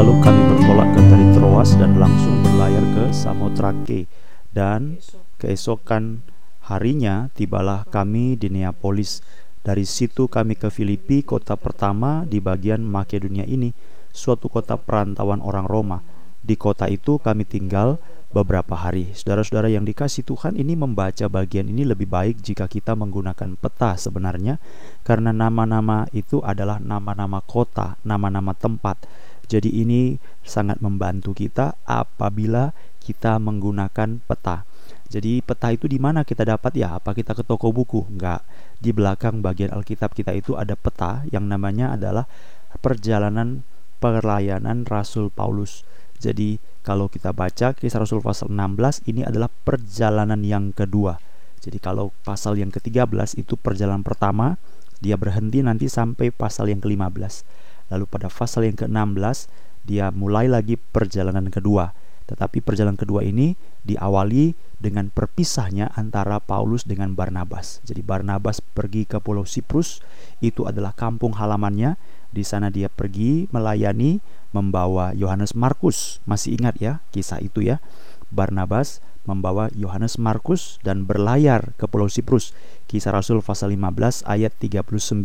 Lalu kami bertolak ke dari Troas dan langsung berlayar ke Samotrake dan keesokan harinya tibalah kami di Neapolis. Dari situ kami ke Filipi, kota pertama di bagian Makedonia ini, suatu kota perantauan orang Roma. Di kota itu kami tinggal beberapa hari. Saudara-saudara yang dikasih Tuhan ini membaca bagian ini lebih baik jika kita menggunakan peta sebenarnya karena nama-nama itu adalah nama-nama kota, nama-nama tempat. Jadi ini sangat membantu kita apabila kita menggunakan peta. Jadi peta itu di mana kita dapat ya? Apa kita ke toko buku? Enggak. Di belakang bagian Alkitab kita itu ada peta yang namanya adalah perjalanan pelayanan Rasul Paulus. Jadi kalau kita baca kisah Rasul pasal 16 ini adalah perjalanan yang kedua. Jadi kalau pasal yang ke-13 itu perjalanan pertama, dia berhenti nanti sampai pasal yang ke-15. Lalu pada pasal yang ke-16 dia mulai lagi perjalanan kedua. Tetapi perjalanan kedua ini diawali dengan perpisahnya antara Paulus dengan Barnabas. Jadi Barnabas pergi ke Pulau Siprus, itu adalah kampung halamannya. Di sana dia pergi melayani membawa Yohanes Markus. Masih ingat ya kisah itu ya. Barnabas membawa Yohanes Markus dan berlayar ke Pulau Siprus. Kisah Rasul pasal 15 ayat 39.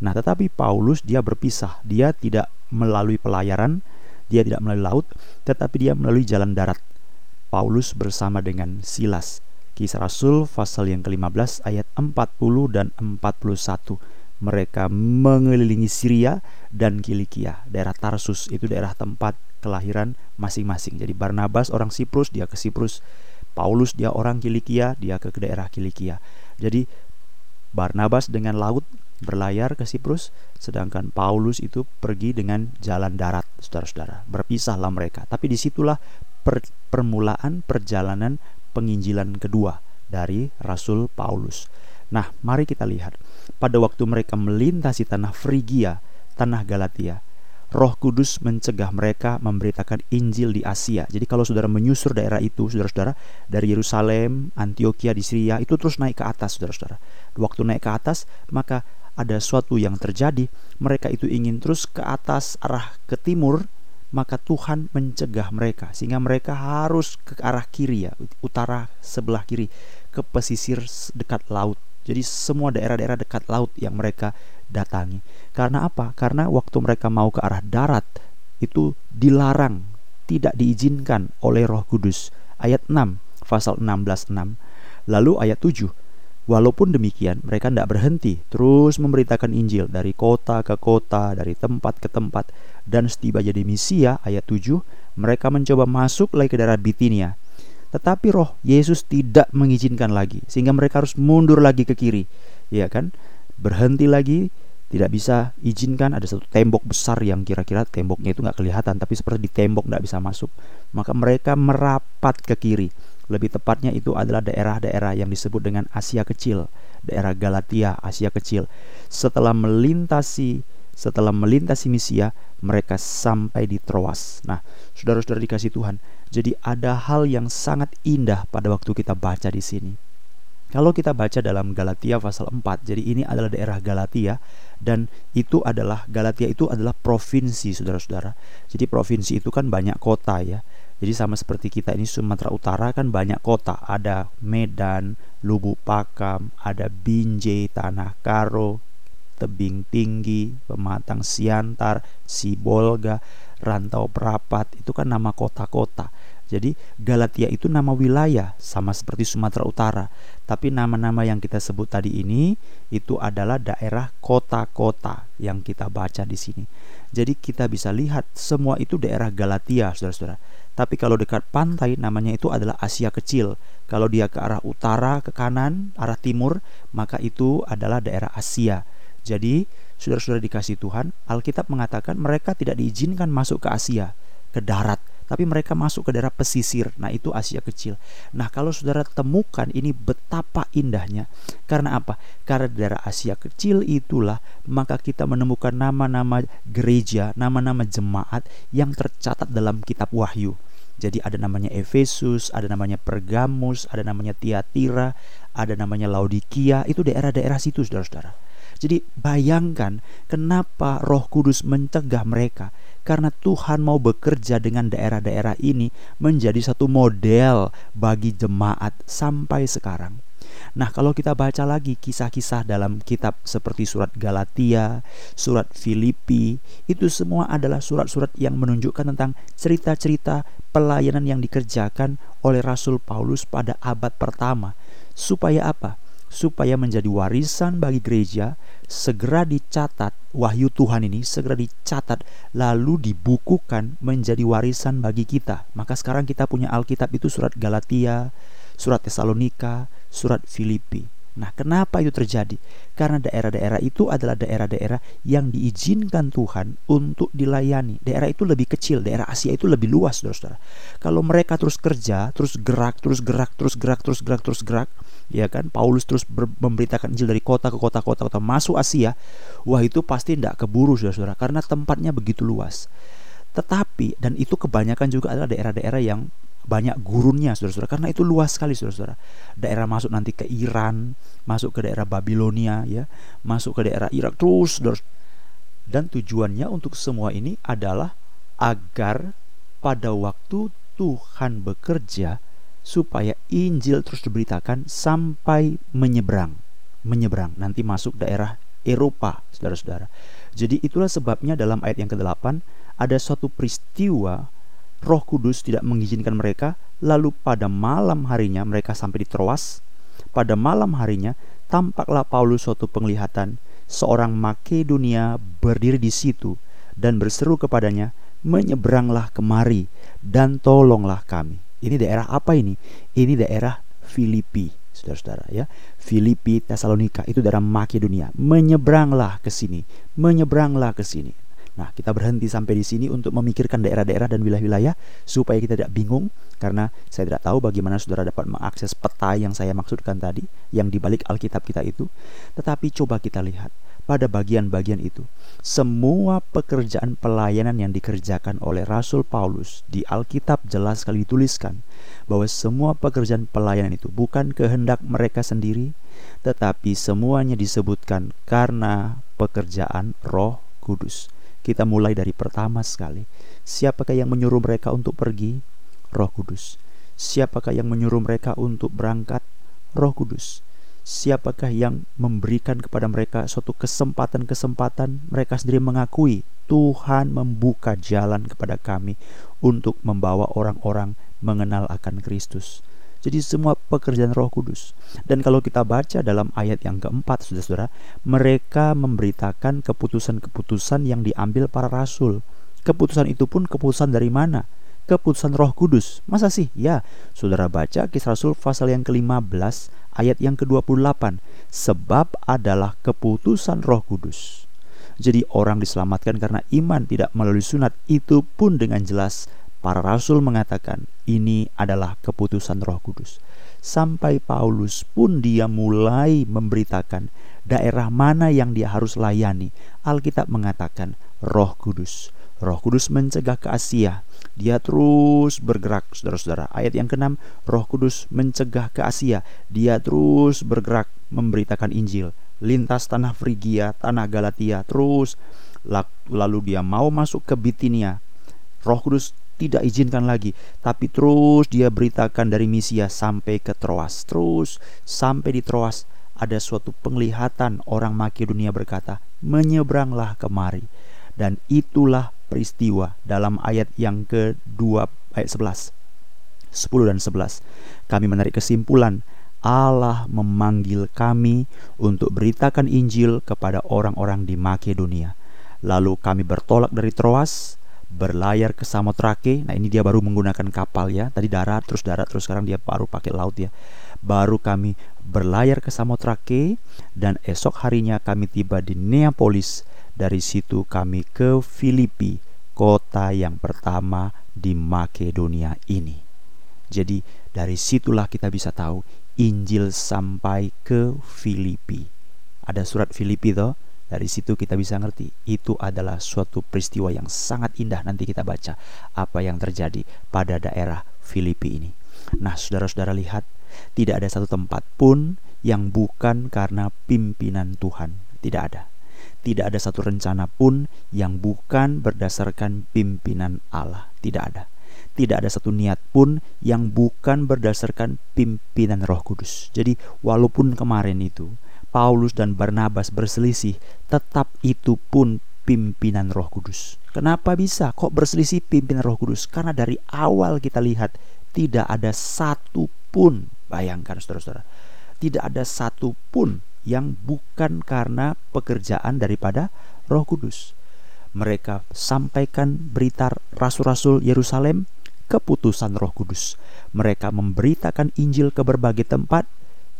Nah, tetapi Paulus dia berpisah. Dia tidak melalui pelayaran, dia tidak melalui laut, tetapi dia melalui jalan darat. Paulus bersama dengan Silas. Kisah Rasul pasal yang ke-15 ayat 40 dan 41 mereka mengelilingi Syria dan Kilikia. Daerah Tarsus itu daerah tempat kelahiran masing-masing. Jadi Barnabas orang Siprus, dia ke Siprus. Paulus dia orang Kilikia, dia ke daerah Kilikia. Jadi Barnabas dengan laut berlayar ke Siprus, sedangkan Paulus itu pergi dengan jalan darat, saudara-saudara. Berpisahlah mereka. Tapi di situlah per, permulaan perjalanan penginjilan kedua dari Rasul Paulus. Nah, mari kita lihat. Pada waktu mereka melintasi tanah Frigia, tanah Galatia, Roh Kudus mencegah mereka memberitakan Injil di Asia. Jadi kalau saudara menyusur daerah itu, saudara-saudara, dari Yerusalem, Antioquia di Syria, itu terus naik ke atas, saudara-saudara. Waktu naik ke atas, maka ada suatu yang terjadi. Mereka itu ingin terus ke atas arah ke timur, maka Tuhan mencegah mereka sehingga mereka harus ke arah kiri ya, utara sebelah kiri ke pesisir dekat laut. Jadi semua daerah-daerah dekat laut yang mereka datangi. Karena apa? Karena waktu mereka mau ke arah darat itu dilarang, tidak diizinkan oleh Roh Kudus. Ayat 6, pasal 16 6. Lalu ayat 7, Walaupun demikian, mereka tidak berhenti, terus memberitakan Injil dari kota ke kota, dari tempat ke tempat, dan setiba jadi Misia, ayat 7, mereka mencoba masuk lagi ke daerah Bitinia. Tetapi roh Yesus tidak mengizinkan lagi sehingga mereka harus mundur lagi ke kiri. Ya kan? Berhenti lagi tidak bisa izinkan ada satu tembok besar yang kira-kira temboknya itu nggak kelihatan tapi seperti di tembok nggak bisa masuk maka mereka merapat ke kiri lebih tepatnya itu adalah daerah-daerah yang disebut dengan Asia Kecil daerah Galatia Asia Kecil setelah melintasi setelah melintasi Misia mereka sampai di Troas nah saudara-saudara dikasih Tuhan jadi ada hal yang sangat indah pada waktu kita baca di sini. Kalau kita baca dalam Galatia pasal 4, jadi ini adalah daerah Galatia dan itu adalah Galatia itu adalah provinsi Saudara-saudara. Jadi provinsi itu kan banyak kota ya. Jadi sama seperti kita ini Sumatera Utara kan banyak kota, ada Medan, Lubuk Pakam, ada Binjai, Tanah Karo, Tebing Tinggi, Pematang Siantar, Sibolga, Rantau Perapat, itu kan nama kota-kota. Jadi Galatia itu nama wilayah sama seperti Sumatera Utara. Tapi nama-nama yang kita sebut tadi ini itu adalah daerah kota-kota yang kita baca di sini. Jadi kita bisa lihat semua itu daerah Galatia, Saudara-saudara. Tapi kalau dekat pantai namanya itu adalah Asia Kecil. Kalau dia ke arah utara, ke kanan, arah timur, maka itu adalah daerah Asia. Jadi, saudara-saudara dikasih Tuhan, Alkitab mengatakan mereka tidak diizinkan masuk ke Asia, ke darat tapi mereka masuk ke daerah pesisir. Nah, itu Asia Kecil. Nah, kalau saudara temukan ini betapa indahnya. Karena apa? Karena daerah Asia Kecil itulah maka kita menemukan nama-nama gereja, nama-nama jemaat yang tercatat dalam kitab Wahyu. Jadi ada namanya Efesus, ada namanya Pergamus, ada namanya Tiatira, ada namanya Laodikia, itu daerah-daerah situ saudara-saudara. Jadi bayangkan kenapa Roh Kudus mencegah mereka Karena Tuhan mau bekerja dengan daerah-daerah ini menjadi satu model bagi jemaat sampai sekarang. Nah, kalau kita baca lagi kisah-kisah dalam kitab seperti surat Galatia, surat Filipi, itu semua adalah surat-surat yang menunjukkan tentang cerita-cerita pelayanan yang dikerjakan oleh Rasul Paulus pada abad pertama. Supaya apa? Supaya menjadi warisan bagi gereja, segera dicatat, wahyu Tuhan ini segera dicatat, lalu dibukukan menjadi warisan bagi kita. Maka sekarang kita punya Alkitab itu surat Galatia, surat Tesalonika, surat Filipi. Nah, kenapa itu terjadi? Karena daerah-daerah itu adalah daerah-daerah yang diizinkan Tuhan untuk dilayani. Daerah itu lebih kecil, daerah Asia itu lebih luas, saudara-saudara. Kalau mereka terus kerja, terus gerak, terus gerak, terus gerak, terus gerak, terus gerak, ya kan? Paulus terus memberitakan Injil dari kota ke kota, kota, kota masuk Asia. Wah, itu pasti tidak keburu, saudara-saudara, karena tempatnya begitu luas. Tetapi dan itu kebanyakan juga adalah daerah-daerah yang banyak gurunnya saudara-saudara. Karena itu luas sekali saudara-saudara. Daerah masuk nanti ke Iran masuk ke daerah Babilonia ya. Masuk ke daerah Irak terus saudara dan tujuannya untuk semua ini adalah agar pada waktu Tuhan bekerja supaya Injil terus diberitakan sampai menyeberang menyeberang nanti masuk daerah Eropa saudara-saudara. Jadi itulah sebabnya dalam ayat yang ke-8 ada suatu peristiwa Roh Kudus tidak mengizinkan mereka, lalu pada malam harinya mereka sampai di Troas. Pada malam harinya tampaklah Paulus suatu penglihatan, seorang Makedonia berdiri di situ dan berseru kepadanya, "Menyeberanglah kemari dan tolonglah kami." Ini daerah apa ini? Ini daerah Filipi, saudara-saudara ya. Filipi, Tesalonika itu daerah Makedonia. Menyeberanglah ke sini, menyeberanglah ke sini. Nah, kita berhenti sampai di sini untuk memikirkan daerah-daerah dan wilayah-wilayah supaya kita tidak bingung karena saya tidak tahu bagaimana saudara dapat mengakses peta yang saya maksudkan tadi yang dibalik Alkitab kita itu. Tetapi coba kita lihat pada bagian-bagian itu semua pekerjaan pelayanan yang dikerjakan oleh Rasul Paulus di Alkitab jelas sekali dituliskan bahwa semua pekerjaan pelayanan itu bukan kehendak mereka sendiri tetapi semuanya disebutkan karena pekerjaan Roh Kudus. Kita mulai dari pertama sekali. Siapakah yang menyuruh mereka untuk pergi? Roh Kudus. Siapakah yang menyuruh mereka untuk berangkat? Roh Kudus. Siapakah yang memberikan kepada mereka suatu kesempatan-kesempatan mereka sendiri mengakui Tuhan membuka jalan kepada kami untuk membawa orang-orang mengenal akan Kristus. Jadi semua pekerjaan Roh Kudus. Dan kalau kita baca dalam ayat yang keempat, saudara-saudara, mereka memberitakan keputusan-keputusan yang diambil para rasul. Keputusan itu pun keputusan dari mana? Keputusan Roh Kudus. Masa sih? Ya, saudara baca kisah Rasul pasal yang ke-15 ayat yang ke-28. Sebab adalah keputusan Roh Kudus. Jadi orang diselamatkan karena iman tidak melalui sunat itu pun dengan jelas Para rasul mengatakan ini adalah keputusan Roh Kudus. Sampai Paulus pun dia mulai memberitakan daerah mana yang dia harus layani. Alkitab mengatakan Roh Kudus. Roh Kudus mencegah ke Asia. Dia terus bergerak, saudara-saudara. Ayat yang keenam, Roh Kudus mencegah ke Asia. Dia terus bergerak memberitakan Injil. Lintas tanah Frigia, tanah Galatia, terus lalu dia mau masuk ke Bitinia. Roh Kudus tidak izinkan lagi, tapi terus dia beritakan dari Misia sampai ke Troas. Terus sampai di Troas ada suatu penglihatan orang Makedonia berkata, "Menyeberanglah kemari." Dan itulah peristiwa dalam ayat yang kedua ayat 11. 10 dan 11. Kami menarik kesimpulan Allah memanggil kami untuk beritakan Injil kepada orang-orang di Makedonia. Lalu kami bertolak dari Troas berlayar ke Samotrake. Nah, ini dia baru menggunakan kapal ya. Tadi darat terus darat terus sekarang dia baru pakai laut ya. Baru kami berlayar ke Samotrake dan esok harinya kami tiba di Neapolis. Dari situ kami ke Filipi, kota yang pertama di Makedonia ini. Jadi dari situlah kita bisa tahu Injil sampai ke Filipi. Ada surat Filipi toh dari situ kita bisa ngerti itu adalah suatu peristiwa yang sangat indah nanti kita baca apa yang terjadi pada daerah Filipi ini. Nah, saudara-saudara lihat, tidak ada satu tempat pun yang bukan karena pimpinan Tuhan. Tidak ada. tidak ada satu rencana pun yang bukan berdasarkan pimpinan Allah. Tidak ada. Tidak ada satu niat pun yang bukan berdasarkan pimpinan Roh Kudus. Jadi, walaupun kemarin itu Paulus dan Barnabas berselisih, tetap itu pun pimpinan Roh Kudus. Kenapa bisa? Kok berselisih pimpinan Roh Kudus? Karena dari awal kita lihat tidak ada satu pun, bayangkan saudara-saudara, tidak ada satu pun yang bukan karena pekerjaan daripada Roh Kudus. Mereka sampaikan berita rasul-rasul Yerusalem keputusan Roh Kudus. Mereka memberitakan Injil ke berbagai tempat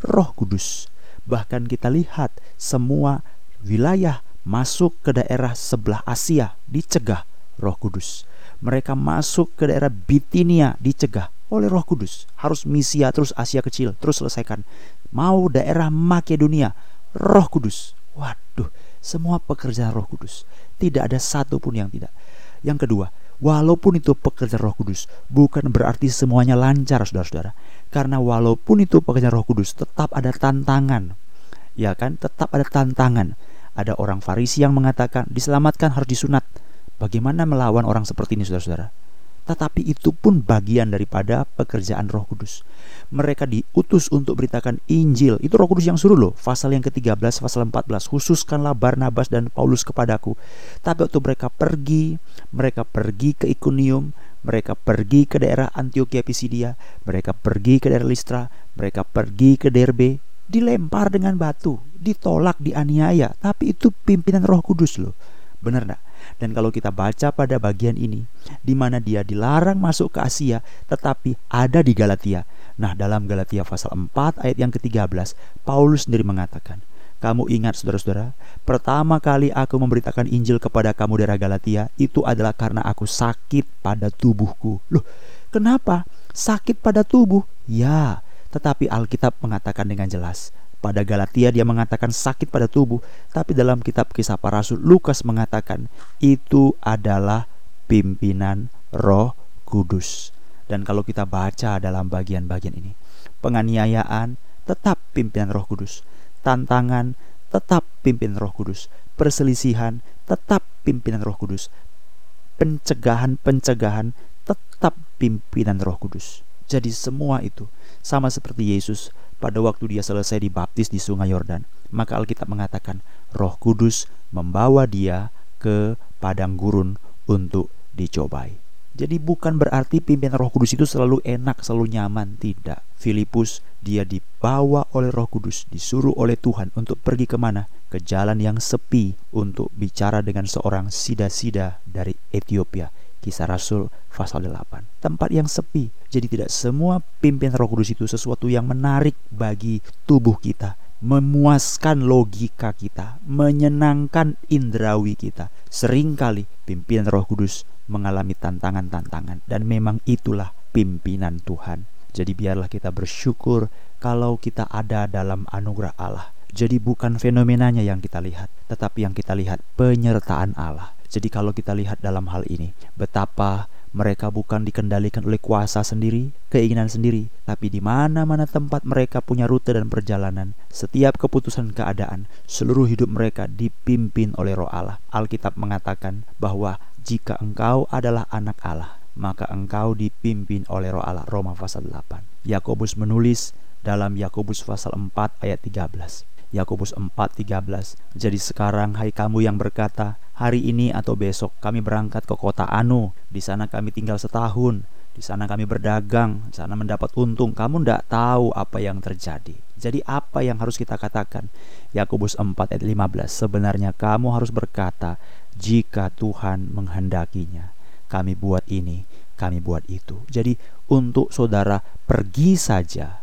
Roh Kudus. Bahkan kita lihat semua wilayah masuk ke daerah sebelah Asia dicegah Roh Kudus. Mereka masuk ke daerah Bitinia dicegah oleh Roh Kudus. Harus misia terus Asia kecil, terus selesaikan mau daerah Makedonia, Roh Kudus. Waduh, semua pekerjaan Roh Kudus. Tidak ada satu pun yang tidak. Yang kedua, walaupun itu pekerjaan Roh Kudus, bukan berarti semuanya lancar, saudara-saudara. Karena walaupun itu pekerjaan Roh Kudus, tetap ada tantangan. Ya kan, tetap ada tantangan. Ada orang Farisi yang mengatakan diselamatkan harus disunat. Bagaimana melawan orang seperti ini, saudara-saudara? tetapi itu pun bagian daripada pekerjaan Roh Kudus. Mereka diutus untuk beritakan Injil. Itu Roh Kudus yang suruh loh. Pasal yang ke-13, pasal 14. Khususkanlah Barnabas dan Paulus kepadaku. Tapi waktu mereka pergi, mereka pergi ke Ikonium, mereka pergi ke daerah Antioquia Pisidia, mereka pergi ke daerah Listra, mereka pergi ke Derbe, dilempar dengan batu, ditolak, dianiaya. Tapi itu pimpinan Roh Kudus loh. Benar enggak? Dan kalau kita baca pada bagian ini, di mana dia dilarang masuk ke Asia, tetapi ada di Galatia. Nah, dalam Galatia pasal 4 ayat yang ke-13, Paulus sendiri mengatakan, kamu ingat saudara-saudara, pertama kali aku memberitakan Injil kepada kamu dari Galatia, itu adalah karena aku sakit pada tubuhku. Loh, kenapa? Sakit pada tubuh? Ya, tetapi Alkitab mengatakan dengan jelas, pada Galatia dia mengatakan sakit pada tubuh, tapi dalam kitab kisah para rasul Lukas mengatakan itu adalah pimpinan Roh Kudus. Dan kalau kita baca dalam bagian-bagian ini, penganiayaan tetap pimpinan Roh Kudus, tantangan tetap pimpinan Roh Kudus, perselisihan tetap pimpinan Roh Kudus, pencegahan-pencegahan tetap pimpinan Roh Kudus. Jadi semua itu sama seperti Yesus pada waktu dia selesai dibaptis di sungai Yordan, maka Alkitab mengatakan Roh Kudus membawa dia ke padang gurun untuk dicobai. Jadi bukan berarti pimpinan Roh Kudus itu selalu enak, selalu nyaman, tidak. Filipus dia dibawa oleh Roh Kudus, disuruh oleh Tuhan untuk pergi ke mana? Ke jalan yang sepi untuk bicara dengan seorang sida-sida dari Ethiopia Kisah Rasul pasal 8. Tempat yang sepi. Jadi tidak semua pimpin Roh Kudus itu sesuatu yang menarik bagi tubuh kita, memuaskan logika kita, menyenangkan indrawi kita. Seringkali pimpinan Roh Kudus mengalami tantangan-tantangan dan memang itulah pimpinan Tuhan. Jadi biarlah kita bersyukur kalau kita ada dalam anugerah Allah. Jadi bukan fenomenanya yang kita lihat, tetapi yang kita lihat penyertaan Allah. Jadi kalau kita lihat dalam hal ini, betapa mereka bukan dikendalikan oleh kuasa sendiri, keinginan sendiri, tapi di mana-mana tempat mereka punya rute dan perjalanan, setiap keputusan keadaan, seluruh hidup mereka dipimpin oleh Roh Allah. Alkitab mengatakan bahwa jika engkau adalah anak Allah, maka engkau dipimpin oleh Roh Allah. Roma pasal 8. Yakobus menulis dalam Yakobus pasal 4 ayat 13. Yakobus 4:13. Jadi sekarang hai kamu yang berkata, hari ini atau besok kami berangkat ke kota Anu, di sana kami tinggal setahun, di sana kami berdagang, di sana mendapat untung. Kamu tidak tahu apa yang terjadi. Jadi apa yang harus kita katakan? Yakobus 4 ayat 15. Sebenarnya kamu harus berkata, jika Tuhan menghendakinya, kami buat ini, kami buat itu. Jadi untuk saudara pergi saja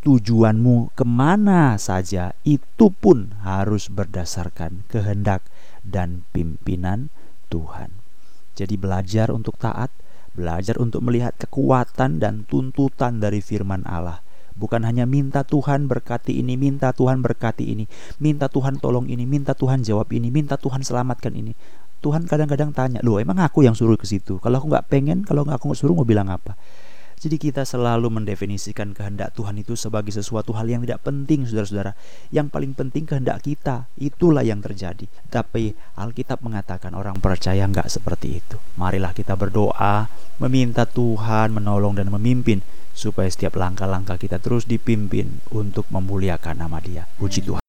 tujuanmu ke mana saja itu pun harus berdasarkan kehendak dan pimpinan Tuhan. Jadi belajar untuk taat, belajar untuk melihat kekuatan dan tuntutan dari firman Allah. Bukan hanya minta Tuhan berkati ini, minta Tuhan berkati ini, minta Tuhan tolong ini, minta Tuhan jawab ini, minta Tuhan selamatkan ini. Tuhan kadang-kadang tanya, loh emang aku yang suruh ke situ? Kalau aku nggak pengen, kalau aku nggak suruh mau bilang apa? Jadi kita selalu mendefinisikan kehendak Tuhan itu sebagai sesuatu hal yang tidak penting saudara-saudara. Yang paling penting kehendak kita, itulah yang terjadi. Tapi Alkitab mengatakan orang percaya nggak seperti itu. Marilah kita berdoa, meminta Tuhan menolong dan memimpin supaya setiap langkah-langkah kita terus dipimpin untuk memuliakan nama Dia. Puji Tuhan.